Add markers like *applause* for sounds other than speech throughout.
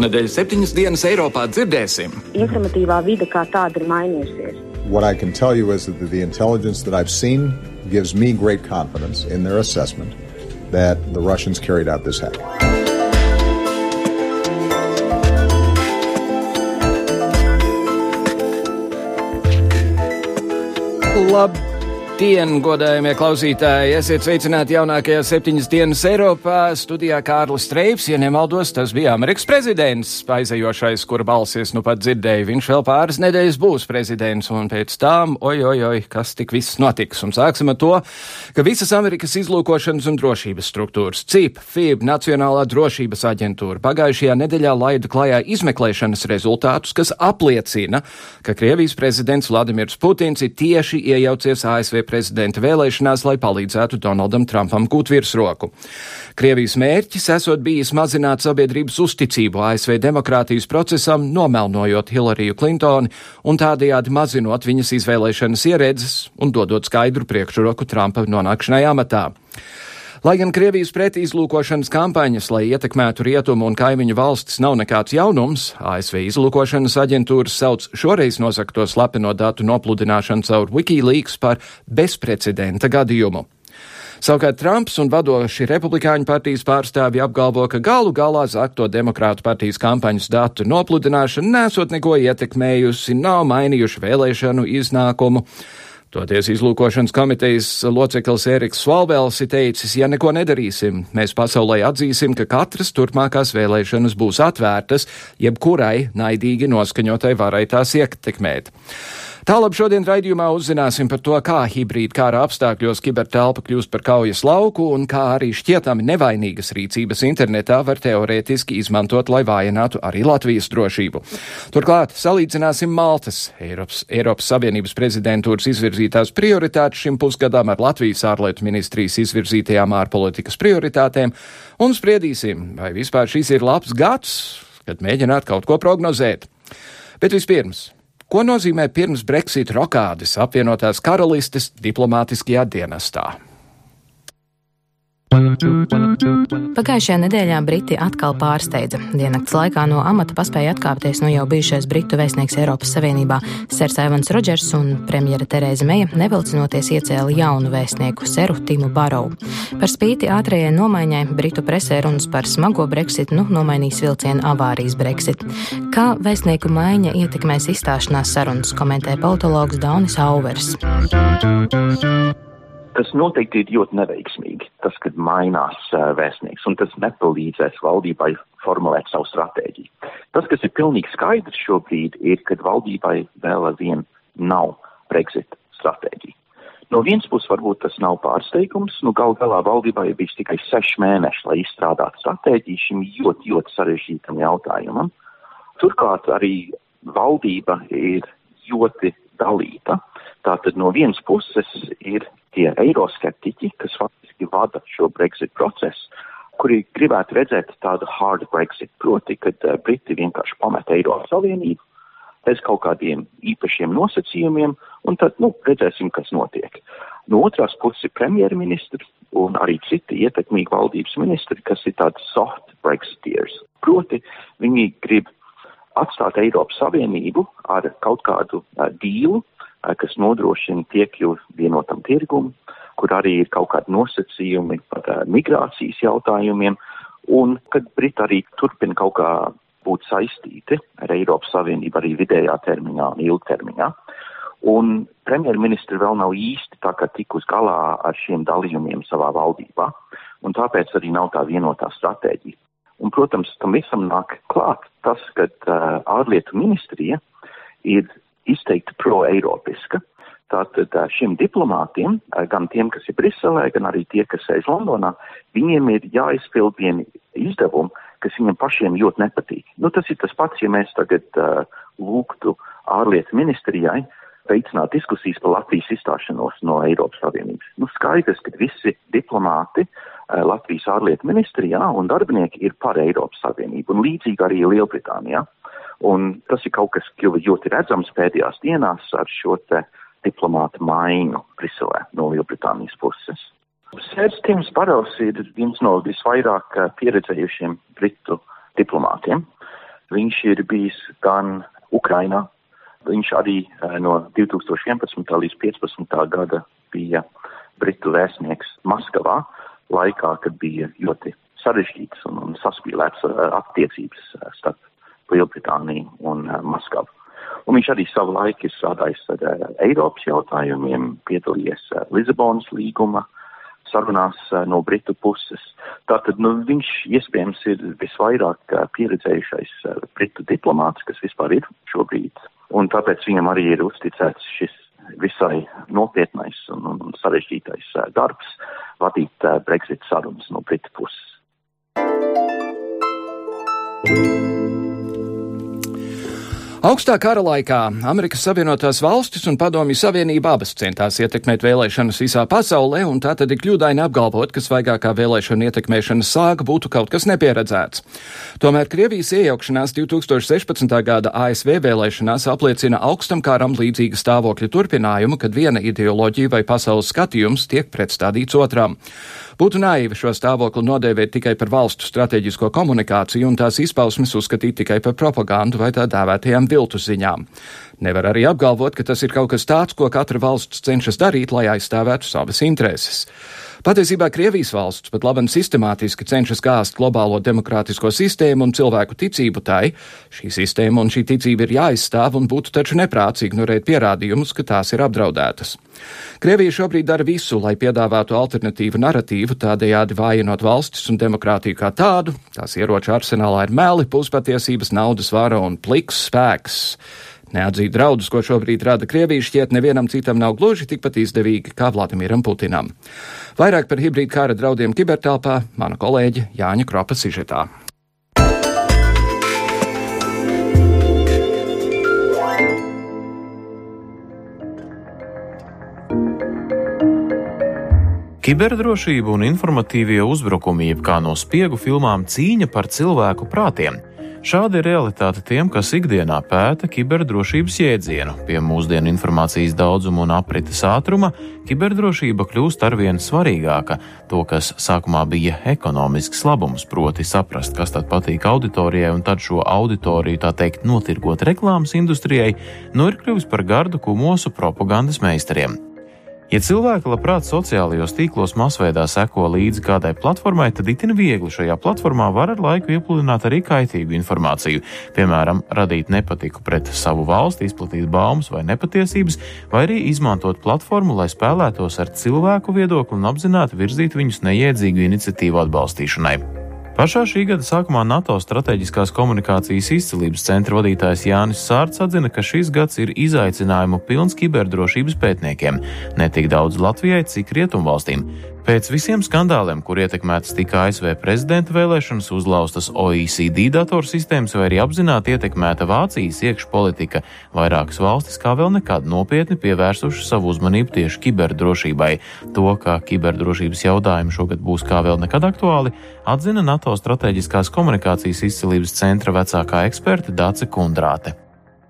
Šonadēļ septiņas dienas Eiropā dzirdēsim. Informatīvā vide kā tāda ir mainījusies. What I can tell you is that the intelligence that I've seen gives me great confidence in their assessment that the Russians carried out this hack. Labdien, godājumie klausītāji! Esiet sveicināti jaunākajā septiņas dienas Eiropā. Studijā Kārlis Streips, ja nemaldos, tas bija Amerikas prezidents, aizējošais, kura balsies nu pat dzirdēju. Viņš vēl pāris nedēļas būs prezidents, un pēc tam, oj, oj, oj, kas tik viss notiks. Un sāksim ar to, ka visas Amerikas izlūkošanas un drošības struktūras, CIP, FIB, Nacionālā drošības aģentūra, pagājušajā nedēļā laida klajā izmeklēšanas rezultātus, kas apliecina, ka Krievijas prezidents Vladimirs Putins ir tieši iejaucies ASV prezidenta vēlēšanās, lai palīdzētu Donaldam Trumpam gūt virsroku. Krievijas mērķis esot bijis mazināt sabiedrības uzticību ASV demokrātijas procesam, nomelnojot Hillariju Klintoni un tādējādi mazinot viņas izvēlēšanas ieredzes un dodot skaidru priekšroku Trumpa nonākšanai amatā. Lai gan Krievijas pretizlūkošanas kampaņas, lai ietekmētu rietumu un kaimiņu valstis, nav nekāds jaunums, ASV izlūkošanas aģentūras sauc šoreiz nosakto slepeno datu nopludināšanu caur Wikileaks par bezprecedenta gadījumu. Savukārt Trumps un vadoši republikāņu partijas pārstāvji apgalvo, ka galu galā zakto demokrātu partijas kampaņas datu nopludināšana nesot neko ietekmējusi, nav mainījuši vēlēšanu iznākumu. Toties izlūkošanas komitejas loceklis Eriks Svalvēls ir teicis, ja neko nedarīsim, mēs pasaulē atzīsim, ka katras turpmākās vēlēšanas būs atvērtas, jebkurai naidīgi noskaņotai varai tās ietekmēt. Tālāk šodien raidījumā uzzināsim par to, kā hibrīda kara apstākļos kibertelpa kļūst par kaujas lauku un kā arī šķietami nevainīgas rīcības internetā var teorētiski izmantot, lai vājinātu arī Latvijas drošību. Turklāt salīdzināsim Maltas, Eiropas, Eiropas Savienības prezidentūras izvirzītās prioritātes šim pusgadam ar Latvijas ārlietu ministrijas izvirzītajām ārpolitikas prioritātēm un spriedīsim, vai vispār šis ir labs gads, kad mēģināt kaut ko prognozēt. Bet vispirms Ko nozīmē pirms Brexit rokādes apvienotās karalistes diplomātiskajā dienestā? Pagājušajā nedēļā Briti atkal pārsteidza. Diennakts laikā no amata paspēja atkāpties no jau bijušais Britu vēstnieks Eiropas Savienībā Sers Evans Rodžers un premjera Terēza Meja nevilcinoties iecēla jaunu vēstnieku Seru Timu Barovu. Par spīti ātrajai nomaiņai Britu presē runas par smago Brexit nu nomainīs vilcienu avārijas Brexit. Kā vēstnieku maiņa ietekmēs izstāšanās sarunas, komentē politologs Daunis Auvers. Tas noteikti ir ļoti neveiksmīgi, tas, kad mainās uh, vēstnieks, un tas nepalīdzēs valdībai formulēt savu stratēģiju. Tas, kas ir pilnīgi skaidrs šobrīd, ir, ka valdībai vēl aizvien nav Brexit stratēģija. No vienas puses, varbūt tas nav pārsteigums, nu gal galā valdībai ir bijis tikai seši mēneši, lai izstrādātu stratēģiju šim ļoti, ļoti sarežģītam jautājumam. Turklāt arī valdība ir ļoti dalīta. Tātad no vienas puses ir tie eiroskeptiķi, kas faktiski vada šo Brexit procesu, kuri gribētu redzēt tādu hard Brexit, proti, kad uh, Briti vienkārši pamet Eiropas Savienību bez kaut kādiem īpašiem nosacījumiem, un tad, nu, redzēsim, kas notiek. No otrās puses ir premjerministri un arī citi ietekmīgi valdības ministri, kas ir tādi soft Brexiteers. Proti, viņi grib atstāt Eiropas Savienību ar kaut kādu uh, dīlu, uh, kas nodrošina piekļuvi vienotam tirgumam, kur arī ir kaut kādi nosacījumi par uh, migrācijas jautājumiem, un kad Briti arī turpina kaut kā būt saistīti ar Eiropas Savienību arī vidējā termiņā un ilgtermiņā. Un premjerministri vēl nav īsti tā kā tikus galā ar šiem dalījumiem savā valdībā, un tāpēc arī nav tā vienotā stratēģija. Un, protams, tam visam nāk klāt tas, ka uh, ārlietu ministrija ir izteikti pro-eiropiska. Tātad šiem diplomātiem, gan tiem, kas ir Briselē, gan arī tie, kas sēž Londonā, viņiem ir jāizpild vieni izdevumi, kas viņiem pašiem ļoti nepatīk. Nu, tas ir tas pats, ja mēs tagad uh, lūgtu ārlietu ministrijai veicināt diskusijas par Latvijas izstāšanos no Eiropas Savienības. Nu, skaidrs, ka visi diplomāti uh, Latvijas ārlietu ministrijā un darbinieki ir par Eiropas Savienību, un līdzīgi arī Lielbritānijā. Un tas ir kaut kas kļuva ļoti redzams pēdējās dienās ar šo te diplomātu maiņu Briselē no Lielbritānijas puses. Sērs Tims Barovs ir viens no visvairāk eh, pieredzējušiem britu diplomātiem. Viņš ir bijis gan Ukrainā, viņš arī eh, no 2011. līdz 2015. gada bija britu vēstnieks Maskavā, laikā, kad bija ļoti sarežģīts un, un saspīlēts eh, attiecības starp Lielbritāniju un Maskavu. Un viņš arī savu laiku ir strādājis ar Eiropas jautājumiem, piedalījies Lisabonas līguma sarunās eh, no Britu puses. Tātad nu, viņš iespējams ir visvairāk eh, pieredzējušais eh, Britu diplomāts, kas vispār ir šobrīd. Un tāpēc viņam arī ir uzticēts šis visai nopietnais un, un sarežģītais darbs vadīt Brexit sarunas no Britu puses. thank you Augstā kara laikā Amerikas Savienotās valstis un Padomju Savienība abas centās ietekmēt vēlēšanas visā pasaulē, un tā tad ir kļūdaini apgalvot, ka svaigākā vēlēšana ietekmēšanas sāga būtu kaut kas nepieredzēts. Tomēr Krievijas iejaukšanās 2016. gada ASV vēlēšanās apliecina augstam kāram līdzīga stāvokļa turpinājumu, kad viena ideoloģija vai pasaules skatījums tiek pretstādīts otram. Būtu naivi šo stāvokli nodēvēt tikai par valstu strateģisko komunikāciju un tās izpausmes uzskatīt tikai par propagandu vai tā dēvētajām viltus ziņām. Nevar arī apgalvot, ka tas ir kaut kas tāds, ko katra valsts cenšas darīt, lai aizstāvētu savas intereses. Patiesībā Krievijas valsts pat labam sistemātiski cenšas gāzt globālo demokrātisko sistēmu un cilvēku ticību tai. Šī sistēma un šī ticība ir jāizstāv un būtu taču neprāts ignorēt pierādījumus, ka tās ir apdraudētas. Krievija šobrīd dara visu, lai piedāvātu alternatīvu narratīvu, tādējādi vājinot valstis un demokrātiju kā tādu. Tās ieroču arsenālā ir meli, puspatiesības, naudas vara un pliks spēks. Neatzīt draudus, ko šobrīd rada Krievija, šķiet nevienam citam nav gluži tikpat izdevīgi kā Vladimiram Putinam. Vairāk par hibrīdu kara draudiem kibertelpā mana kolēģe Jāņa Kropa Sižetā. Kiberdrošība un informatīvie uzbrukumi, jeb kā no spiegu filmām cīņa par cilvēku prātiem. Šāda ir realitāte tiem, kas ikdienā pēta kiberdrošības jēdzienu. Pie mūsdienu informācijas daudzuma un aprites ātruma kiberdrošība kļūst arvien svarīgāka. To, kas sākumā bija ekonomisks labums, proti saprast, kas tad patīk auditorijai un tad šo auditoriju tā teikt notirgot reklāmas industrijai, nu ir kļuvis par gardu kumosu propagandas meistariem. Ja cilvēki labprāt sociālajos tīklos masveidā seko līdzi kādai platformai, tad itin viegli šajā platformā var ar laiku iepludināt arī kaitīgu informāciju, piemēram, radīt nepatiku pret savu valsti, izplatīt baumas vai nepatiesības, vai arī izmantot platformu, lai spēlētos ar cilvēku viedokli un apzināti virzītu viņus neiedzīgu iniciatīvu atbalstīšanai. Pašā šī gada sākumā NATO strateģiskās komunikācijas izcelības centra vadītājs Jānis Sārts atzina, ka šis gads ir izaicinājumu pilns kiberdrošības pētniekiem, ne tik daudz Latvijai, cik Rietumvalstīm. Pēc visiem skandāliem, kur ietekmētas tika ASV prezidenta vēlēšanas, uzlaustas OECD datorsistēmas vai arī apzināti ietekmēta Vācijas iekšpolitika, vairākas valstis kā vēl nekad nopietni pievērsuši savu uzmanību tieši kiberdrošībai. To, ka kiberdrošības jautājumi šogad būs kā vēl nekad aktuāli, atzina NATO strateģiskās komunikācijas izcilības centra vecākā eksperte Dāce Kundrāte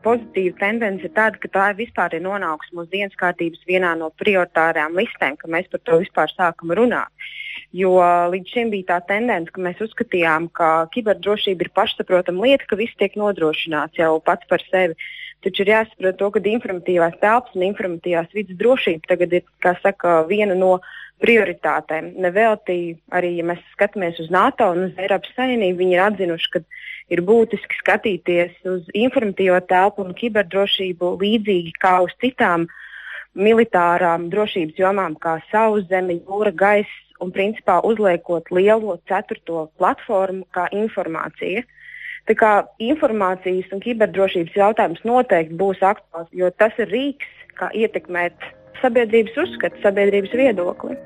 pozitīva tendence ir tāda, ka tā vispār ir nonākusi mūsu dienas kārtības vienā no prioritārām listēm, ka mēs par to vispār sākam runāt. Jo līdz šim bija tā tendence, ka mēs uzskatījām, ka kiberdrošība ir pašsaprotama lieta, ka viss tiek nodrošināts jau pats par sevi. Taču ir jāsaprot, to, ka informatīvās telpas un informatīvās vidas drošība tagad ir saka, viena no prioritātēm. Nevelti arī, ja mēs skatāmies uz NATO un uz Eiropas Savienību, viņi ir atzinuši, ka ir būtiski skatīties uz informatīvo telpu un kiberdrošību līdzīgi kā uz citām militārām drošības jomām, kā sauszeme, jūra, gaisa, un principā uzliekot lielo ceturto platformu kā informācija. Tā kā informācijas un kiberdrošības jautājums noteikti būs aktuāls, jo tas ir rīks, kā ietekmēt sabiedrības uzskatu, sabiedrības viedokli.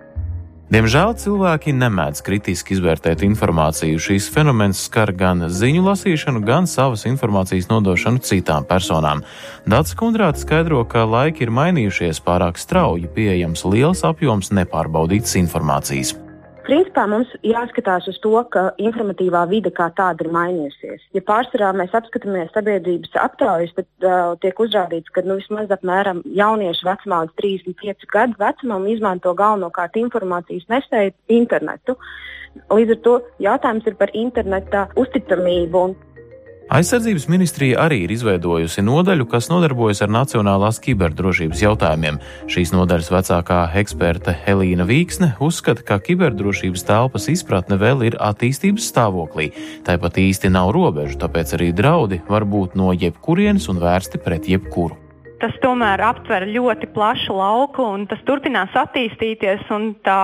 Diemžēl cilvēki nemēdz kritiski izvērtēt informāciju. Šīs fenomens skar gan ziņu lasīšanu, gan savas informācijas nodošanu citām personām. Dats Kundrāts skaidro, ka laiki ir mainījušies pārāk strauji, pieejams liels apjoms nepārbaudītas informācijas. Principā mums jāskatās uz to, ka informatīvā vide kā tāda ir mainījusies. Ja pārsvarā mēs apskatāmies sabiedrības aptaujas, tad uh, tiek uzrādīts, ka nu, vismaz apmēram jaunieši vecumā līdz 35 gadu vecumam izmanto galvenokārt informācijas nesēju internetu. Līdz ar to jautājums ir par interneta uzticamību. Aizsardzības ministrija arī ir izveidojusi nodaļu, kas nodarbojas ar nacionālās kiberdrošības jautājumiem. Šīs nodaļas vecākā eksperte Helīna Vīksne uzskata, ka kiberdrošības telpas izpratne vēl ir attīstības stāvoklī. Tāpat īsti nav robežu, tāpēc arī draudi var būt no jebkurienes un vērsti pret jebkuru tas tomēr aptver ļoti plašu lauku un tas turpinās attīstīties. Tā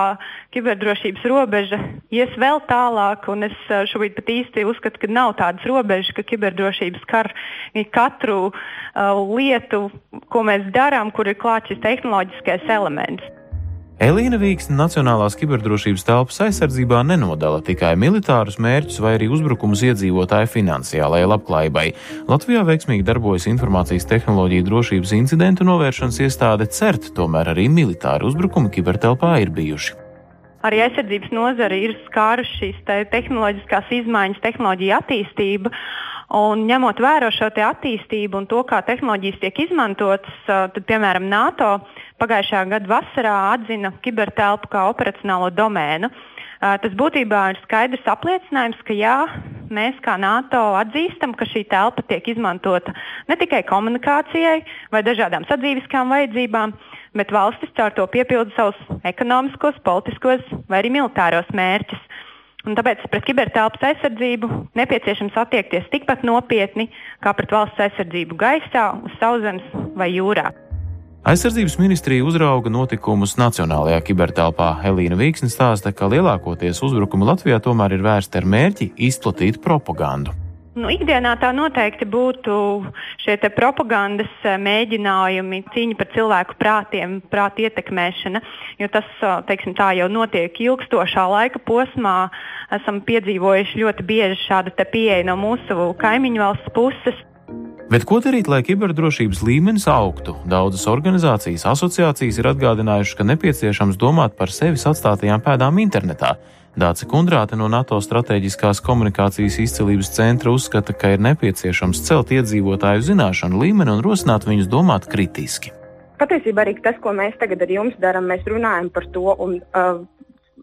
kiberdrošības robeža ies vēl tālāk. Es eh, šobrīd pat īsti uzskatu, ka nav tādas robežas, ka kiberdrošības kar katru uh, lietu, ko mēs darām, kur ir klāts šis tehnoloģiskais elements. Elīna Vīksne Nacionālās kiberdrošības telpas aizsardzībā nenodala tikai militārus mērķus vai arī uzbrukumus iedzīvotāju finansiālajai labklājībai. Latvijā veiksmīgi darbojas informācijas tehnoloģija drošības incidentu novēršanas iestāde CERT, tomēr arī militāri uzbrukumi kibertelpā ir bijuši. Arī aizsardzības nozare ir skārusi šīs te tehnoloģiskās izmaiņas, tehnoloģija attīstība. Un ņemot vērā šo attīstību un to, kā tehnoloģijas tiek izmantotas, tad, piemēram, NATO pagājušā gada vasarā atzina kibertelpu kā operacionālo domēnu. Tas būtībā ir skaidrs apliecinājums, ka jā, mēs kā NATO atzīstam, ka šī telpa tiek izmantota ne tikai komunikācijai vai dažādām sadzīviskām vajadzībām, bet valstis caur to piepilda savus ekonomiskos, politiskos vai arī militāros mērķus. Un tāpēc pret kibertelpas aizsardzību nepieciešams attiekties tikpat nopietni kā pret valsts aizsardzību gaisā, uz sauszemes vai jūrā. Aizsardzības ministrija uzrauga notikumus Nacionālajā kibertelpā. Elīna Vīksne stāsta, ka lielākoties uzbrukumi Latvijā tomēr ir vērsti ar mērķi izplatīt propagandu. Nu, ikdienā tā noteikti būtu šie propagandas eh, mēģinājumi, cīņa par cilvēku prātiem, prāta ietekmēšana. Jo tas teiksim, jau notiek ilgstošā laika posmā. Esam piedzīvojuši ļoti bieži šādu pieeju no mūsu kaimiņu valsts puses. Bet ko darīt, lai kiberdrošības līmenis augtu? Daudzas organizācijas, asociācijas ir atgādinājušas, ka nepieciešams domāt par sevis atstātajām pēdām internetā. Dāca Kundrāte no NATO strateģiskās komunikācijas izcelības centra uzskata, ka ir nepieciešams celt iedzīvotāju zināšanu līmeni un rosināt viņus domāt kritiski. Patiesībā arī tas, ko mēs tagad ar jums darām, mēs runājam par to un uh,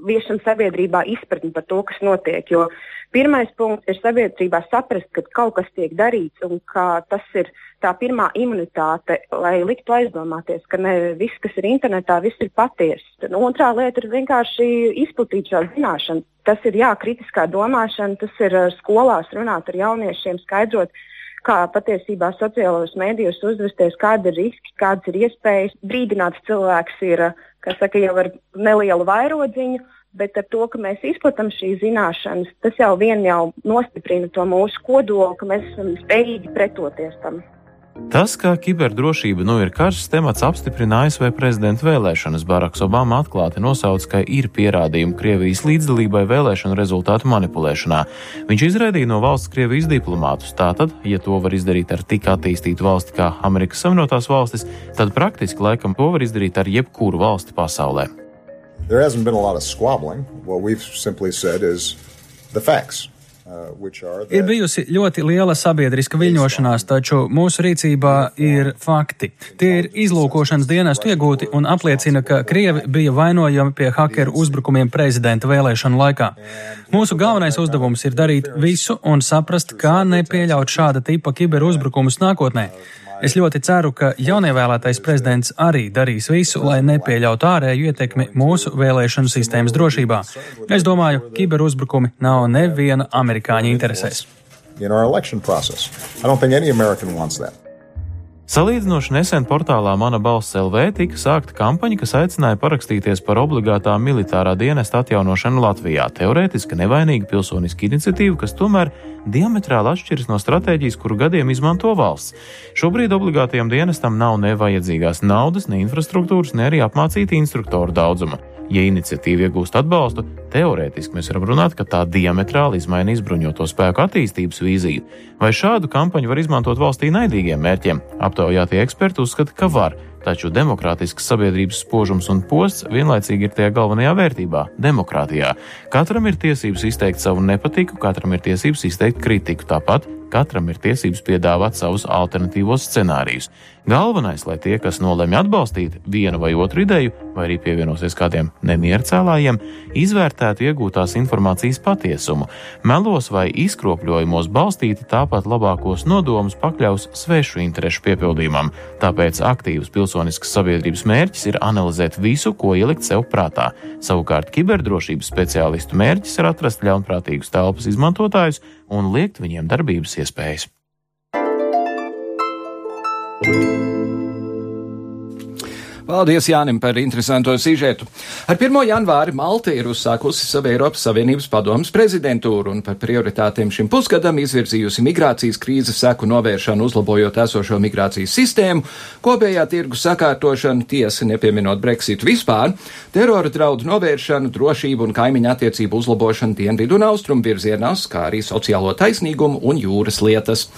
viešam sabiedrībā izpratni par to, kas notiek. Jo pirmais punkts ir sabiedrībā saprast, ka kaut kas tiek darīts un ka tas ir tā pirmā imunitāte, lai liktu aizdomāties, ka ne viss, kas ir internetā, viss ir patiesa. Otrā lieta ir vienkārši izplatīt šo zināšanu. Tas ir jā, kritiskā domāšana, tas ir skolās runāt ar jauniešiem, skaidrot, kā patiesībā sociālajos mēdījos uzvesties, kāda ir riski, kādas ir iespējas. Brīdināts cilvēks ir uh, saka, jau ar nelielu vairodziņu. Bet ar to, ka mēs izplatām šīs zināšanas, tas jau vien jau nostiprina to mūsu kodolu, ka mēs esam spējīgi pretoties tam. Tas, ka kiberdrošība nu ir karsts temats, apstiprina ASV prezidenta vēlēšanas. Baraks Obama atklāti nosauca, ka ir pierādījumi Krievijas līdzdalībai vēlēšanu rezultātu manipulēšanā. Viņš izraidīja no valsts Krievijas diplomātus. Tātad, ja to var izdarīt ar tik attīstītu valsti kā Amerikas Savienotās valstis, tad praktiski laikam to var izdarīt ar jebkuru valsti pasaulē. There hasn't been a lot of squabbling. What we've simply said is the facts. Uh, ir bijusi ļoti liela sabiedriska viļņošanās, taču mūsu rīcībā ir fakti. Tie ir izlūkošanas dienestu iegūti un apliecina, ka Krievi bija vainojami pie hakeru uzbrukumiem prezidenta vēlēšanu laikā. Mūsu galvenais uzdevums ir darīt visu un saprast, kā nepieļaut šāda tipa kiberuzbrukumus nākotnē. Es ļoti ceru, ka jaunievēlētais prezidents arī darīs visu, lai nepieļautu ārēju ietekmi mūsu vēlēšanu sistēmas drošībā. Es domāju, kiberuzbrukumi nav neviena amerikāņa interesēs. In our election process. I don't think any American wants that. Salīdzinoši nesen portālā Mana balss LV tika sākta kampaņa, kas aicināja parakstīties par obligātā militārā dienesta atjaunošanu Latvijā. Teorētiski nevainīga pilsoniska iniciatīva, kas tomēr diametrāli atšķiras no stratēģijas, kuru gadiem izmanto valsts. Šobrīd obligātajam dienestam nav ne vajadzīgās naudas, ne infrastruktūras, ne arī apmācīta instruktoru daudzuma. Ja iniciatīva iegūst atbalstu, teorētiski mēs varam runāt, ka tā diametrāli izmainīs bruņoto spēku attīstības vīziju. Vai šādu kampaņu var izmantot valstī naidīgiem mērķiem? Aptaujātie eksperti uzskata, ka var, taču demokrātisks sabiedrības spožums un posts vienlaicīgi ir tajā galvenajā vērtībā - demokrātijā. Katram ir tiesības izteikt savu nepatiku, katram ir tiesības izteikt kritiku, tāpat katram ir tiesības piedāvāt savus alternatīvos scenārijus. Galvenais, lai tie, kas nolemj atbalstīt vienu vai otru ideju, vai arī pievienosies kādiem nemiercēlājiem, izvērtētu iegūtās informācijas patiesumu. Melos vai izkropļojumos balstīti tāpat labākos nodomus pakļaus svešu interešu piepildījumam. Tāpēc aktīvas pilsoniskas sabiedrības mērķis ir analizēt visu, ko ielikt sev prātā. Savukārt kiberdrošības speciālistu mērķis ir atrast ļaunprātīgus telpas izmantotājus un liekt viņiem darbības iespējas. Paldies Jānim par interesanto sižetu. Ar 1. janvāri Malta ir uzsākusi savu Eiropas Savienības padomus prezidentūru un par prioritātiem šim pusgadam izvirzījusi migrācijas krīzes seku novēršanu, uzlabojot esošo migrācijas sistēmu, kopējā tirgu sakārtošanu, tiesa nepieminot Brexit vispār, terora draudu novēršanu, drošību un kaimiņu attiecību uzlabošanu dienvidu un austrumu virzienās, kā arī sociālo taisnīgumu un jūras lietas.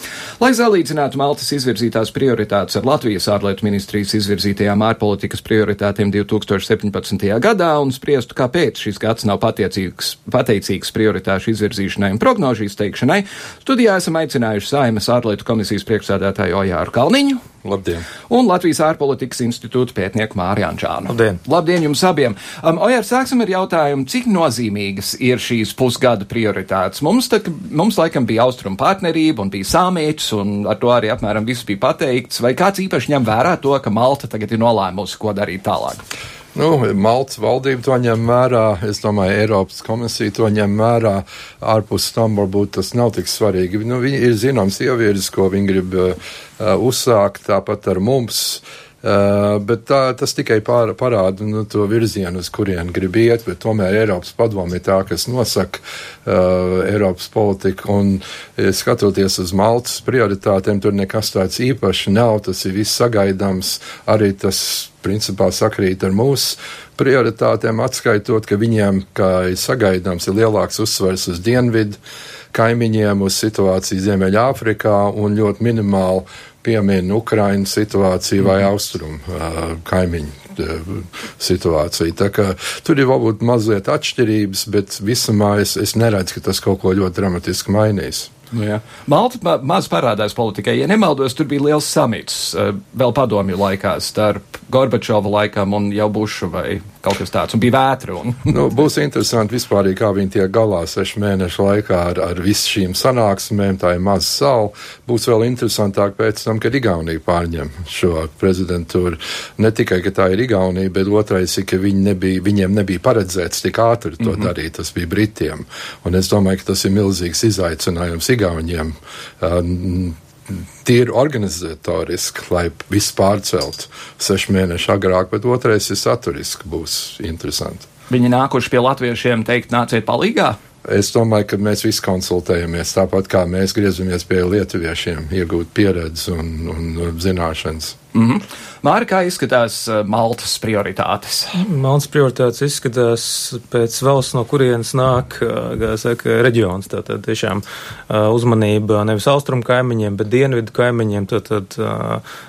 Lai salīdzinātu Maltas izvirzītās prioritātes ar Latvijas ārlietu ministrijas izvirzītajām ārpolitikām, ārpolitikas prioritātēm 2017. gadā un spriestu, kāpēc šis gads nav pateicīgs prioritāšu izvirzīšanai un prognožu izteikšanai, studijā esam aicinājuši Saimas ārlietu komisijas priekšsādātāju Ojāru Kalniņu. Labdien! Un Latvijas ārpolitikas institūta pētnieku Māriju Ančānu. Labdien! Labdien jums abiem! Um, Ojār, sāksim ar jautājumu, cik nozīmīgas ir šīs pusgada prioritātes? Mums, tā, mums laikam bija austrumu partnerība un bija sāmēķis, un ar to arī apmēram viss bija pateikts. Vai kāds īpaši ņem vērā to, ka Malta tagad ir nolēmusi, ko darīt tālāk? Nu, Maltas valdība to ņem vērā, es domāju, Eiropas komisija to ņem vērā. Ārpus tam varbūt tas nav tik svarīgi. Nu, viņi ir zināms ievirzis, ko viņi grib uh, uzsākt, tāpat ar mums. Uh, bet tā, tas tikai pār, parāda nu, to virzienu, uz kurien grib iet, bet tomēr Eiropas padomi ir tā, kas nosaka uh, Eiropas politiku. Un, skatoties uz Maltas prioritātēm, tur nekas tāds īpaši nav. Tas ir viss sagaidāms. Arī tas principā sakrīt ar mūsu prioritātēm, atskaitot, ka viņiem, kā ir sagaidāms, ir lielāks uzsvers uz dienvidu kaimiņiem, uz situāciju Ziemeļāfrikā un ļoti minimāli piemina Ukrainas situāciju vai austrumu kaimiņu situāciju. Tā kā tur ir varbūt mazliet atšķirības, bet visumā es, es neredzu, ka tas kaut ko ļoti dramatiski mainīs. Nu, jā. Malta ma maz parādās politikai. Ja nemaldos, tur bija liels samits uh, vēl padomju laikā starp Gorbačova laikam un jau Bušu vai kaut kas tāds, un bija vētra. Un... *laughs* nu, būs interesanti vispār, kā viņi tiek galā sešu mēnešu laikā ar, ar visu šīm sanāksmēm, tā ir maza sala. Būs vēl interesantāk pēc tam, kad Igaunija pārņem šo prezidentūru. Ne tikai, ka tā ir Igaunija, bet otrais ir, ka viņi nebija, viņiem nebija paredzēts tik ātri to mm -hmm. darīt, tas bija Britiem. Un es domāju, ka tas ir milzīgs izaicinājums Igauniem. Uh, tīri organizatoriski, lai viss pārcelt sešu mēnešu agrāk, bet otrais ir saturiski, būs interesanti. Viņi nākuši pie latviešiem teikt, nāciet palīgā? Es domāju, ka mēs visi konsultējamies tāpat kā mēs griezamies pie lietuviešiem, iegūt pieredzi un, un zināšanas. Mm -hmm. Māri, kā izskatās uh, Maltas prioritātes? Maltas prioritātes izskatās pēc valsts, no kurienes nāk, uh, kā saka, reģions. Tātad tiešām uh, uzmanība nevis austrumu kaimiņiem, bet dienvidu kaimiņiem, tātad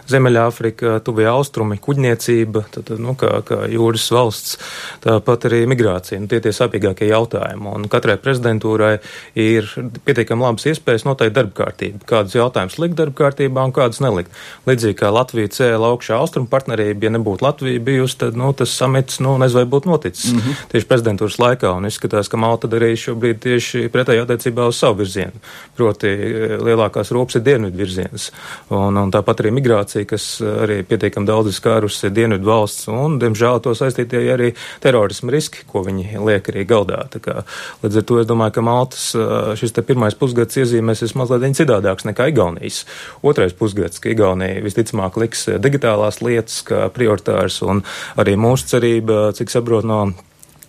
Ziemeļāfrika, tuvie austrumi, kuģniecība, tātad, nu, kā, kā jūras valsts, tāpat arī migrācija. Nu, tie tie sāpīgākie jautājumi. Un katrai prezidentūrai ir pietiekami labas iespējas noteikt darba kārtību. Kādus jautājumus likt darba kārtībā un kādus nelikt. Līdzīgi kā Latvija cēla augšā austrumu partnerību, ja nebūtu Latvija bijusi, tad nu, tas samits, nu, nezinu, vai būtu noticis mm -hmm. tieši prezidentūras laikā. Un izskatās, ka Malta darīja šobrīd tieši pretēji attiecībā uz savu virzienu. Proti, lielākās rūpes ir dienvidu virziens. Un, un tāpat arī migrācija, kas arī pietiekami daudz ir dienvidu valsts, un, diemžēl, to saistītie arī terorismu riski, ko viņi liek arī galdā. Kā, līdz ar to es domāju, ka Maltas šis pirmais pusgads iezīmēsies mazliet citādāks nekā Igaunijas. Otrais pusgads, ka Igaunija visticamāk liks digitālās lietas kā prioritārs un arī mūsu cerība, cik saprot no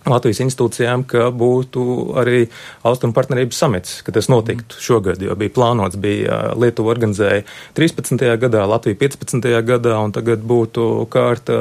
Latvijas institūcijām, ka būtu arī Austrum partnerības samits, ka tas notiktu šogad, jo bija plānots, bija Lietuva organizēja 13. gadā, Latvija 15. gadā, un tagad būtu kārta,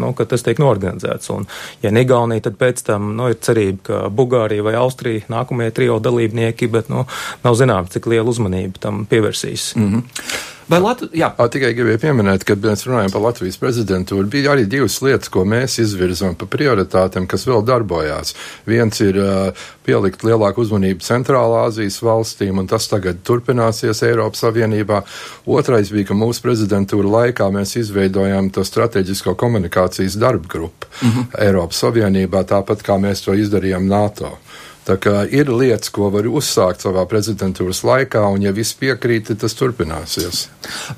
nu, ka tas tiek norganizēts. Un, ja ne Igaunija, tad pēc tam, nu, ir cerība, ka Bulgārija vai Austrija nākamie trio dalībnieki, bet, nu, nav zināms, cik liela uzmanība tam pievērsīs. Mm -hmm. Vai Latvija? Tikai gribēju pieminēt, kad mēs runājam par Latvijas prezidentūru, bija arī divas lietas, ko mēs izvirzām par prioritātēm, kas vēl darbojās. Viens ir uh, pielikt lielāku uzmanību Centrālā Azijas valstīm, un tas tagad turpināsies Eiropas Savienībā. Otrais bija, ka mūsu prezidentūra laikā mēs izveidojām to strateģisko komunikācijas darba grupu mm -hmm. Eiropas Savienībā, tāpat kā mēs to izdarījām NATO. Tā kā ir lietas, ko var uzsākt savā prezidentūras laikā, un ja viss piekrīt, tas turpināsies.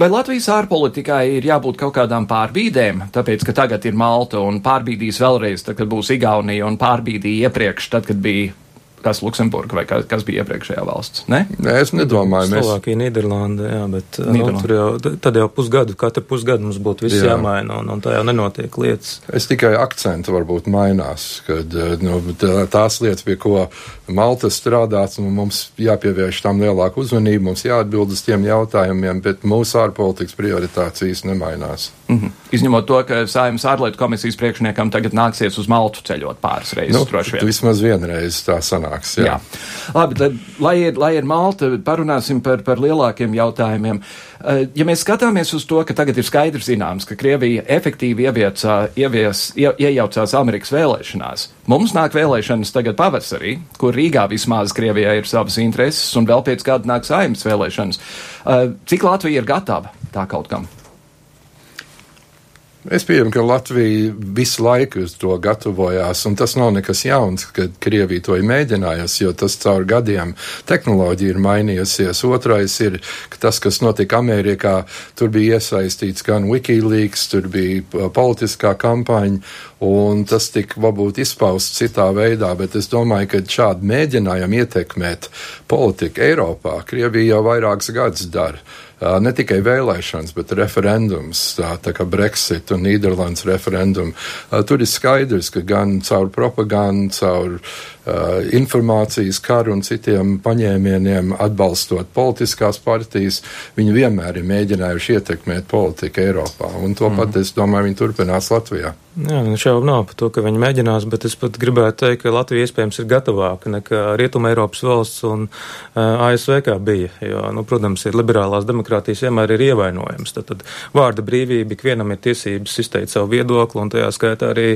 Vai Latvijas ārpolitikai ir jābūt kaut kādām pārbīdēm, tāpēc, ka tagad ir Malta un pārbīdīs vēlreiz, tad, kad būs Igaunija un pārbīdīja iepriekš, tad, kad bija kas Luksemburga vai kas, kas bija iepriekšējā valsts. Ne? Nē, es nedomāju, mēs. Slovākija, Nīderlanda, jā, bet uh, nu, tur jau, tad jau pusgadu, katru pusgadu mums būtu viss jā. jāmaina, un, un tā jau nenotiek lietas. Es tikai akcentu varbūt mainās, kad uh, nu, tās lietas, pie ko Malta strādāts, nu, mums jāpievērš tam lielāku uzmanību, mums jāatbild uz tiem jautājumiem, bet mūsu ārpolitikas prioritācijas nemainās. Mm -hmm. Izņemot to, ka Saimnes ārlietu komisijas priekšniekam tagad nāksies uz Maltu ceļot pāris reizes. Nu, droši vien. Vismaz vienreiz tā sanāks. Jā. jā. Labi, tad, lai ir, lai ir Malta, parunāsim par, par lielākiem jautājumiem. Eh, ja mēs skatāmies uz to, ka tagad ir skaidrs zināms, ka Krievija efektīvi ieviecā, ievies, ie, iejaucās Amerikas vēlēšanās, mums nāk vēlēšanas tagad pavasarī, kur Rīgā vismaz Krievijai ir savas intereses, un vēl pēc gada nāk Saimnes vēlēšanas. Eh, cik Latvija ir gatava tā kaut kam? Es pieņemu, ka Latvija visu laiku uz to gatavojās, un tas nav nekas jauns, kad Krievija to ir mēģinājusi, jo tas caur gadiem tehnoloģija ir mainījusies. Otrais ir, ka tas, kas notika Amerikā, tur bija iesaistīts gan Wikileaks, tur bija politiskā kampaņa, un tas tika varbūt izpausts citā veidā, bet es domāju, ka šādi mēģinājumi ietekmēt politiku Eiropā, Krievija jau vairākus gadus dara ne tikai vēlēšanas, bet referendums, tā, tā kā Brexit un Nīderlandes referendumu. Tur ir skaidrs, ka gan caur propagandu, caur uh, informācijas karu un citiem paņēmieniem atbalstot politiskās partijas, viņi vienmēr ir mēģinājuši ietekmēt politiku Eiropā. Un to mm. pat, es domāju, viņi turpinās Latvijā. Jā, nu šaubu nav par to, ka viņi mēģinās, bet es pat gribētu teikt, ka Latvija iespējams ir gatavāka nekā Rietuma Eiropas valsts un uh, ASV kā bija. Jo, nu, protams, ir liberālās demokrātijas vienmēr ir ievainojams. Tad, tad vārda brīvība ikvienam ir tiesības izteikt savu viedokli, un tajā skaitā arī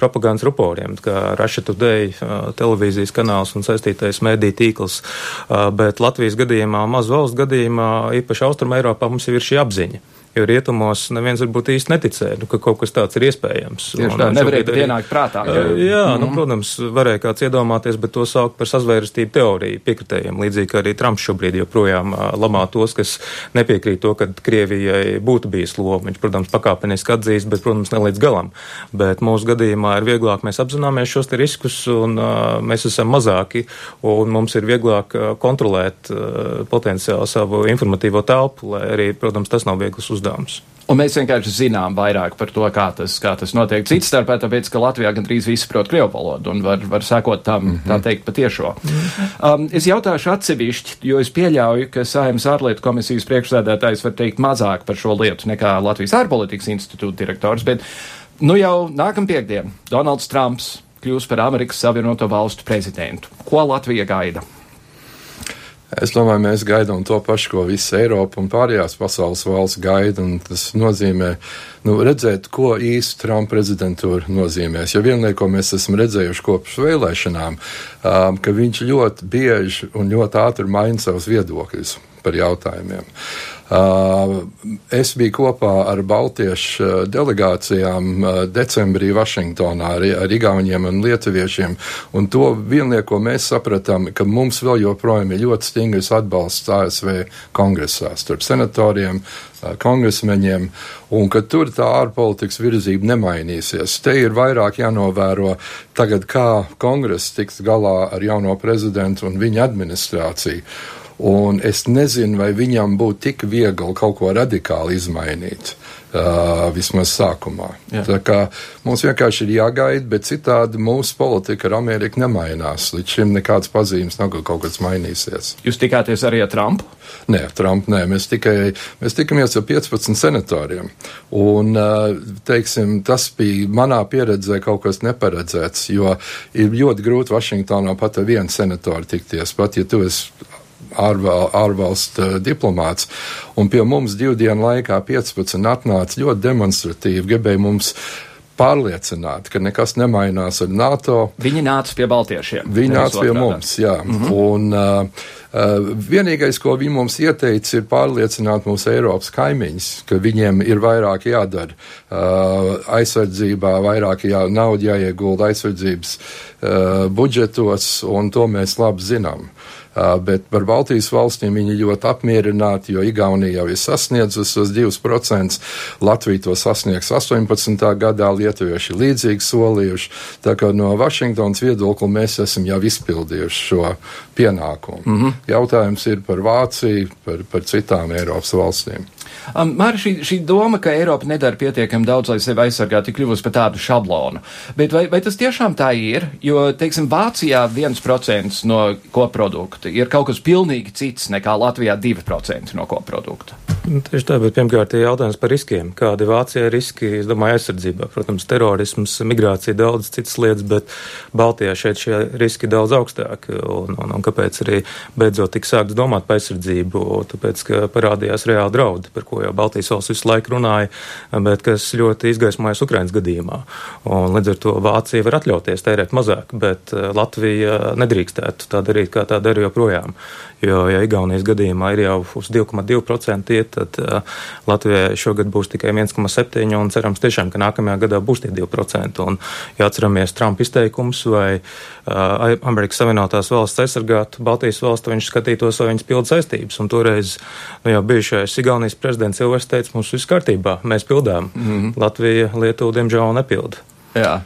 propagandas ruporiem, kā Russia Today uh, televīzijas kanāls un saistītais mediju tīkls. Uh, bet Latvijas gadījumā, maz valsts gadījumā, īpaši Austrum Eiropā mums jau ir šī apziņa. Jo rietumos neviens varbūt īsti neticēja, nu, ka kaut kas tāds ir iespējams. Tieši tā, nevarēja pat ienākt prātā. Jā, jā mm. nu, mhm. protams, varēja kāds iedomāties, bet to sauc par sazvērestību teoriju piekritējiem. Līdzīgi arī Trumps šobrīd joprojām lamā tos, kas nepiekrīt to, ka Krievijai būtu bijis loma. Viņš, protams, pakāpeniski atzīst, bet, protams, ne līdz galam. Bet mūsu gadījumā ir vieglāk, mēs apzināmies šos riskus un uh, mēs esam mazāki un mums ir vieglāk kontrolēt uh, potenciāli savu informatīvo telpu, lai arī, protams, tas nav viegls uzdevums uzdevums. Un mēs vienkārši zinām vairāk par to, kā tas, kā tas notiek. Cits starpā, tāpēc, ka Latvijā gandrīz visi prot krievu valodu un var, var sekot tam, mm -hmm. tā teikt, patiešo. Um, es jautāšu atsevišķi, jo es pieļauju, ka Sājums ārlietu komisijas priekšsēdētājs var teikt mazāk par šo lietu nekā Latvijas ārpolitikas institūta direktors, bet nu jau nākam piekdien Donalds Trumps kļūs par Amerikas Savienoto Valstu prezidentu. Ko Latvija gaida? Es domāju, mēs gaidām to pašu, ko visa Eiropa un pārējās pasaules valsts gaida. Tas nozīmē nu, redzēt, ko īsti Trumpa prezidentūra nozīmēs. Jo viena lieta, ko mēs esam redzējuši kopš vēlēšanām, um, ka viņš ļoti bieži un ļoti ātri maina savus viedokļus par jautājumiem. Uh, es biju kopā ar Baltiešu uh, delegācijām uh, decembrī Vašingtonā ar, ar Igauniem un Lietuviešiem, un to vienlieku, ko mēs sapratām, ka mums vēl joprojām ir ļoti stingrs atbalsts ASV kongresā starp senatoriem, kongresmeņiem, un ka tur tā ārpolitikas virzība nemainīsies. Te ir vairāk jānovēro tagad, kā kongress tiks galā ar jauno prezidentu un viņa administrāciju. Un es nezinu, vai viņam būtu tik viegli kaut ko radikāli izmainīt. Uh, vismaz sākumā. Jā. Tā kā mums vienkārši ir jāgaida, bet citādi mūsu politika ar Ameriku nemainās. Līdz šim nekāds pazīmes nav, ka kaut kas mainīsies. Jūs tikāties arī ar Trumpu? Nē, Trumpu nē. Mēs, tikai, mēs tikamies ar 15 senatoriem. Un, teiksim, tas bija manā pieredzē kaut kas neparedzēts, jo ir ļoti grūti Vašingtonā pat ar vienu senatoru tikties. Pat ja tu esi ārval, ārvalstu uh, diplomāts. Un pie mums divu dienu laikā 15 atnāca ļoti demonstratīvi, gribēja mums pārliecināt, ka nekas nemainās ar NATO. Viņi nāca pie Baltiešiem. Viņi nāca pie mums, jā. Mm -hmm. Un uh, vienīgais, ko viņi mums ieteica, ir pārliecināt mūsu Eiropas kaimiņus, ka viņiem ir vairāk jādara uh, aizsardzībā, vairāk jā, naudu jāiegulda aizsardzības uh, budžetos, un to mēs labi zinām. Bet par Baltijas valstīm viņi ļoti apmierināti, jo Igaunija jau ir sasniegusi tos 2%, Latvija to sasniegs 18. gadā, lietuvieši līdzīgi solījuši. Tā kā no Vašingtonas viedokļa mēs esam jau izpildījuši šo pienākumu. Mm -hmm. Jautājums ir par Vāciju, par, par citām Eiropas valstīm. Um, Māra, šī, šī doma, ka Eiropa nedara pietiekami daudz, lai sevi aizsargātu, ir kļuvusi par tādu šablonu. Bet vai, vai tas tiešām tā ir? Jo, teiksim, Vācijā 1% no koprodukta ir kaut kas pilnīgi cits nekā Latvijā 2% no koprodukta. Nu, tieši tā, bet pirmkārt ir jautājums par riskiem. Kādi Vācijai riski, es domāju, aizsardzībā? Protams, terorisms, migrācija, daudz citas lietas, bet Baltijā šeit šie riski daudz augstāki. Un, un, un kāpēc arī beidzot tik sākts domāt par aizsardzību? Tāpēc, ka parādījās reāli draudi, par ko jau Baltijas valsts visu laiku runāja, bet kas ļoti izgaismojas Ukrainas gadījumā. Un līdz ar to Vācija var atļauties tērēt mazāk, bet eh, Latvija nedrīkstētu tā darīt, kā tā dara joprojām. Jo, ja Igaunijas gadījumā ir jau uz 2,2% iet, tad uh, Latvijai šogad būs tikai 1,7% un cerams tiešām, ka nākamajā gadā būs tie 2%. Un, ja atceramies Trumpa izteikums vai uh, Amerikas Savienotās valsts aizsargātu Baltijas valstu, viņš skatītos, vai viņas pild saistības. Un toreiz nu, jau bijušais Igaunijas prezidents jau teica, mums viss kārtībā, mēs pildām. Mm -hmm. Latvija, Lietuva, diemžēl, nepilda. Jā.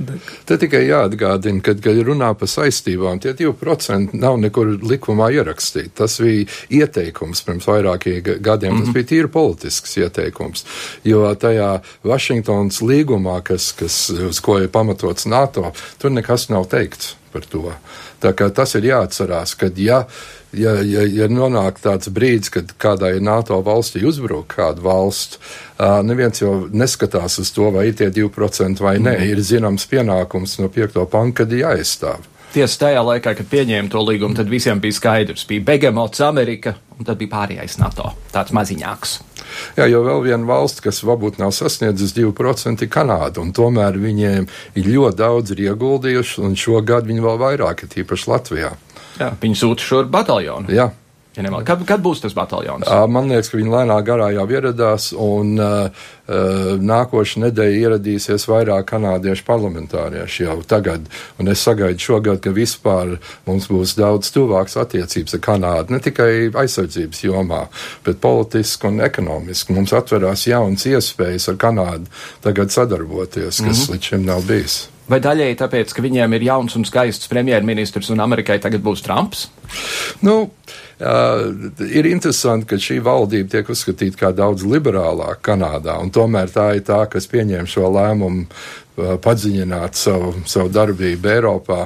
Te tikai jāatgādina, ka, kad runā par saistībām, tie 2% nav nekur likumā ierakstīti. Tas bija ieteikums pirms vairākiem gadiem, mm -hmm. tas mhm. bija tīri politisks ieteikums. Jo tajā Vašingtonas līgumā, kas, kas, uz ko ir pamatots NATO, tur nekas nav teikts par to. Tas ir jāatcerās, ka ja ja, ja, ja nonāk tāds brīdis, kad kādai NATO valstī uzbruk kādu valstu, neviens jau neskatās uz to, vai ir tie 2% vai nē. Mm. Ir zināms pienākums no 5. panka, kad ir jāaizstāv. Tiesa tajā laikā, kad pieņēma to līgumu, tad visiem bija skaidrs, bija Begemots Amerika, un tad bija pārējais NATO, tāds maziņāks. Jā, jo vēl viena valsts, kas varbūt nav sasniedzis 2%, ir Kanāda, un tomēr viņiem ir ļoti daudz ir ieguldījuši, un šogad viņi vēl vairāk, ir tīpaši Latvijā. Jā, viņi sūta šo bataljonu. Jā. Ja nemal, kad, kad būs tas bataljons? Man liekas, ka viņi lēnā garā jau ieradās, un uh, nākošais nedēļa ieradīsies vairāk kanādiešu parlamentārieši jau tagad. Un es sagaidu šogad, ka vispār mums būs daudz tuvāks attiecības ar Kanādu, ne tikai aizsardzības jomā, bet politiski un ekonomiski. Mums atverās jaunas iespējas ar Kanādu tagad sadarboties, kas mm -hmm. līdz šim nav bijis. Vai daļēji tāpēc, ka viņiem ir jauns un skaists premjerministrs un Amerikai tagad būs Trumps? Nu, uh, ir interesanti, ka šī valdība tiek uzskatīta kā daudz liberālāka Kanādā, un tomēr tā ir tā, kas pieņēma šo lēmumu uh, padziļināt savu, savu darbību Eiropā.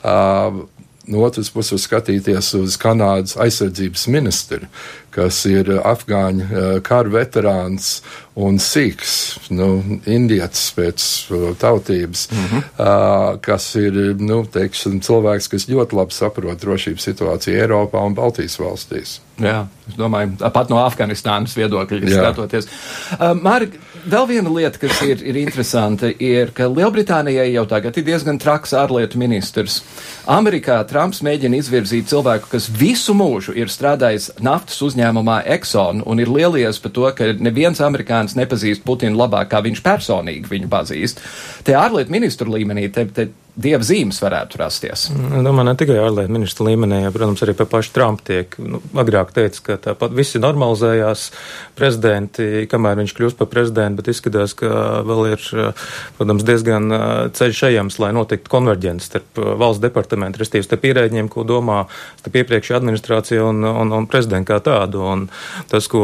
Uh, no otras puses skatīties uz Kanādas aizsardzības ministru, kas ir afgāņu kara veterāns un sīks, nu, indietis pēc tautības, mm -hmm. kas ir, nu, teiksim, cilvēks, kas ļoti labi saprot drošības situāciju Eiropā un Baltijas valstīs. Jā, es domāju, pat no Afganistānas viedokļa skatoties. Mārk, vēl viena lieta, kas ir, ir interesanta, ir, ka Lielbritānijai jau tagad ir diezgan traks ārlietu ministrs. Amerikā Trumps mēģina izvirzīt cilvēku, kas visu mūžu ir strādājis naftas uzņēmumā Exxon un ir lielies par to, ka neviens amerikānis nepazīst Putinu labāk, kā viņš personīgi viņu pazīst. Te ārlietu ministru līmenī te, te dieva zīmes varētu rasties. Mm, domāju, ne tikai ārlietu ministra līmenī, ja, protams, arī pie paša Trumpa tiek nu, agrāk teica, ka tāpat visi normalizējās prezidenti, kamēr viņš kļūst par prezidentu, bet izskatās, ka vēl ir, protams, diezgan ceļš ejams, lai notiktu konverģents starp valsts departamentu, restīvi starp ierēģiem, ko domā starp iepriekšējā administrācija un, un, un prezidentu kā tādu. Un tas, ko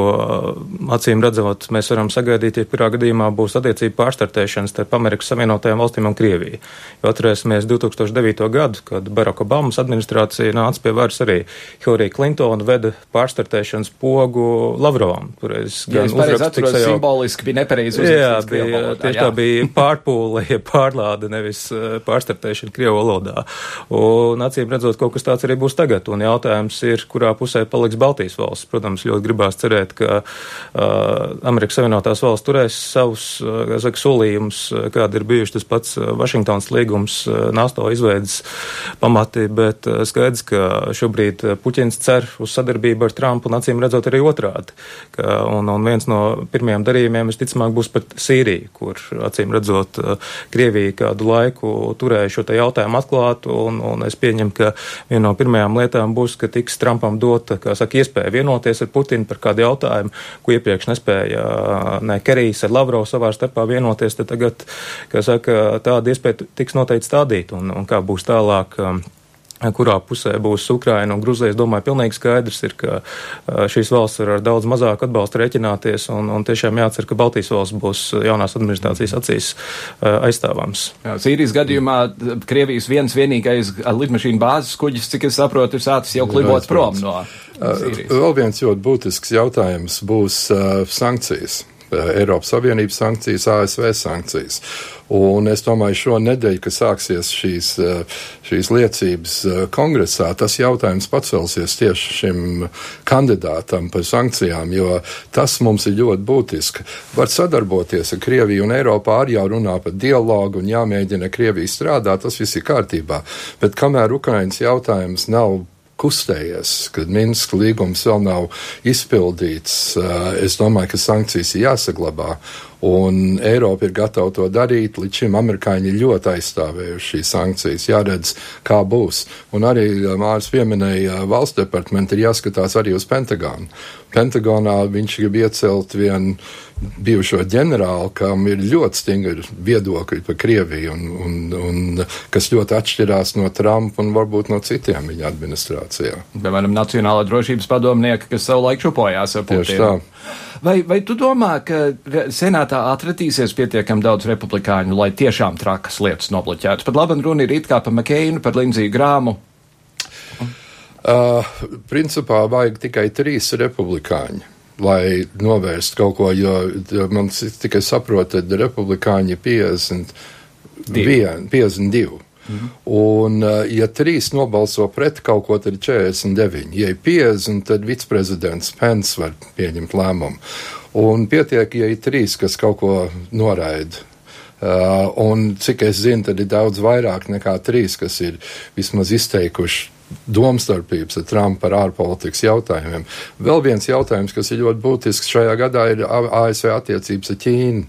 acīm redzot, mēs varam sagaidīt, ja kurā gadījumā būs attiecība pārstartēšana starp Amerikas Savienotajām valstīm un Krieviju. Jo atcerēsimies 2009. gadu, kad Barack Obamas administrācija nāca pie varas arī Hillary Clinton veda pārstartēšanas pogu Lavrovam. Toreiz gan ja uzraksts jau simboliski bija nepareizi uzrakstīts. Jā, bija, tieši tā bija *laughs* pārpūle, ja pārlāde, nevis eh, pārstartēšana Krievu valodā. Un acīm redzot, kaut kas tāds arī būs tagad. Un jautājums ir, kurā pusē paliks Baltijas valsts. Protams, ļoti gribās cerēt, ka uh, Amerikas Savienotās valsts turēs savus, uh, saka, solījumus, kādi ir bijuši tas pats Vašingtons līgums, NATO izveidas pamati, bet uh, skaidrs, ka šobrīd Puķins cer uz sadarbību ar Trumpu un acīm redzot arī otrādi. Ka, un, un viens no pirmajiem darījumiem, visticamāk, būs pat Sīrija, kur acīm redzot Krievija kādu laiku turēja šo jautājumu atklātu, un, un es pieņemu, ka viena no pirmajām lietām būs, ka tiks Trumpam dota, kā saka, iespēja vienoties ar Putinu par kādu jautājumu, ko iepriekš nespēja ne Kerijs ar Lavrovu savā starpā vienoties, tad tagad, kā saka, tāda iespēja tiks noteikti stādīt, un, un kā būs tālāk. Um, kurā pusē būs Ukraina un Gruzija. Es domāju, pilnīgi skaidrs ir, ka šīs valsts var ar daudz mazāku atbalstu rēķināties, un, un tiešām jācer, ka Baltijas valsts būs jaunās administrācijas acīs aizstāvams. Jā, Sīrijas gadījumā Krievijas viens vienīgais lidmašīnu bāzes kuģis, cik es saprotu, ir sācis jau klibot prom no. Sīrijas. Vēl viens ļoti būtisks jautājums būs uh, sankcijas. Eiropas Savienības sankcijas, ASV sankcijas. Un es domāju, šo nedēļu, kad sāksies šīs, eh, šīs liecības eh, kongresā, tas jautājums pacelsies tieši šim kandidātam par sankcijām, jo tas mums ir ļoti būtiski. Var sadarboties ar Krieviju un Eiropā arī jau runā par dialogu un jāmēģina Krieviju strādāt, tas viss ir kārtībā. Bet kamēr Ukrainas jautājums nav kustējies, kad Minska līgums vēl nav izpildīts. Es domāju, ka sankcijas ir jāsaglabā. Un Eiropa ir gatava to darīt. Līdz šim amerikāņi ļoti aizstāvējuši šīs sankcijas. Jāredz, kā būs. Un arī eh, Mārcis pieminēja, valsts departamentu ir jāskatās arī uz Pentagonu. Pentagonā viņš grib iecelt vienu bijušo ģenerāli, kam ir ļoti stingri viedokļi par Krieviju, un, un, un kas ļoti atšķirās no Trumpa un varbūt no citiem viņa administrācijā. Piemēram, Nacionālā drošības padomnieka, kas savulaik čupojās ar Putinu. Tieši tā. Vai, vai tu domā, ka senātā atradīsies pietiekami daudz republikāņu, lai tiešām trakas lietas nobloķētu? Pat labi runa ir it kā par Makeinu, par Lindziju Grāmu. Uh, principā vajag tikai trīs republikāņi lai novērstu kaut ko, jo man tikai saprot, ka republikāņi ir 50, 52. Mhm. Un, ja trīs nobalso pret kaut ko, tad ir 49. Ja ir 50, tad viceprezidents Pence var pieņemt lēmumu. Un pietiek, ja ir trīs, kas kaut ko noraida. Uh, un cik es zinu, tad ir daudz vairāk nekā trīs, kas ir vismaz izteikuši domstarpības ar Trumpu par ārpolitikas jautājumiem. Vēl viens jautājums, kas ir ļoti būtisks šajā gadā, ir ASV attiecības ar Ķīnu.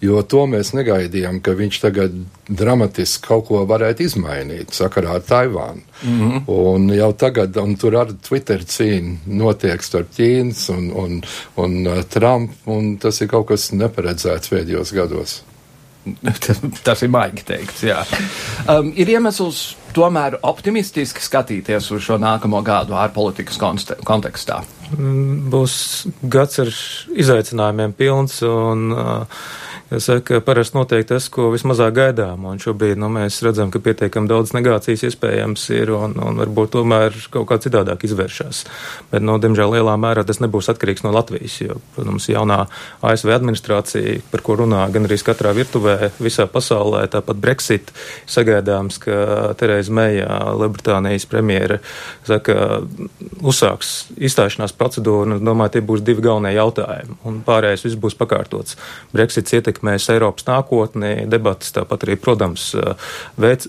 Jo to mēs negaidījām, ka viņš tagad dramatiski kaut ko varētu izmainīt sakarā ar Taivānu. Mm -hmm. Un jau tagad, un tur arī Twitter cīņa notiek starp Ķīnas un, un, un uh, Trumpu, un tas ir kaut kas neparedzēts pēdējos gados. *laughs* Tas ir baigi teikts. Jā. Um, ir iemesls tomēr optimistiski skatīties uz šo nākamo gadu ārpolitikas kontekstā. Mm, būs gads ar izaicinājumiem pilns un uh, Saka, parasti notiek tas, ko vismazāk gaidām, un šobrīd nu, mēs redzam, ka pietiekami daudz negācijas iespējams ir, un, un varbūt tomēr kaut kā citādāk izvēršas. Bet, nu, diemžēl, lielā mērā tas nebūs atkarīgs no Latvijas, jo, protams, jaunā ASV administrācija, par ko runā gan arī katrā virtuvē visā pasaulē, tāpat Brexit, sagaidāms, ka Tereza Meija, Lielbritānijas premjera, saka, uzsāks izstāšanās procedūru, un, domāju, tie būs divi galvenie jautājumi, un pārējais viss būs pakārtots. Brexits ietekmē ietekmēs Eiropas nākotni, debatas, tāpat arī, protams, vēc,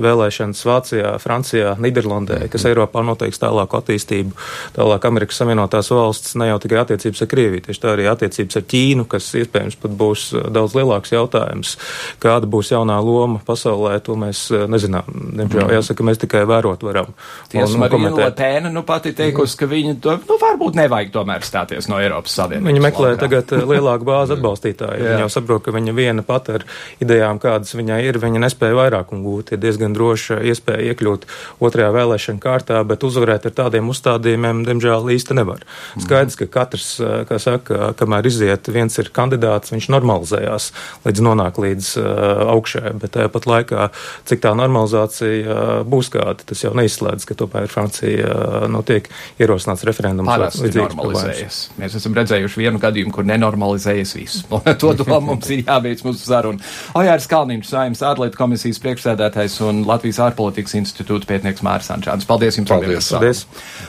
vēlēšanas Vācijā, Francijā, Niderlandē, kas Eiropā noteiks tālāku attīstību, tālāk Amerikas Savienotās valsts, ne jau tikai attiecības ar Krieviju, tieši tā arī attiecības ar Ķīnu, kas iespējams pat būs daudz lielāks jautājums. Kāda būs jaunā loma pasaulē, to mēs nezinām. Diemžēl mm. jāsaka, mēs tikai vērot varam. Tiesa, Marija Lotēna nu pati teikusi, ka viņa to, nu, varbūt nevajag tomēr stāties no Eiropas Savienības. Viņa meklē laukā. tagad lielāku bāzi *laughs* atbalstītāju. viņa jau saprot, ka viņa viena pat ar idejām, kādas viņai ir, viņa nespēja vairākumu gūt. Ir diezgan droša iespēja iekļūt otrajā vēlēšana kārtā, bet uzvarēt ar tādiem uzstādījumiem, diemžēl, īsti nevar. Mm. Skaidrs, ka katrs, kā saka, kamēr iziet, viens ir kandidāts, viņš normalizējās līdz nonāk līdz uh, augšai, bet tāpat laikā, cik tā normalizācija uh, būs kāda, tas jau neizslēdz, ka tomēr Francija uh, nu, tiek ierosināts referendums. Parasti normalizējas. Mēs esam redzējuši vienu gadījumu, kur nenormalizējas viss. *laughs* to domā mums ir jābeidz mūsu saruna. Ojārs Kalniņš, Saimnes ārlietu komisijas priekšsēdētājs un Latvijas ārpolitikas institūta pētnieks Māris Ančāns. Paldies jums! Paldies! paldies.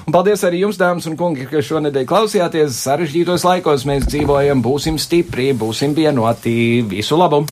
Un paldies arī jums, dāmas un kungi, ka šonedēļ klausījāties. Sarežģītos laikos mēs dzīvojam, būsim stipri, būsim vienoti. Visu labu!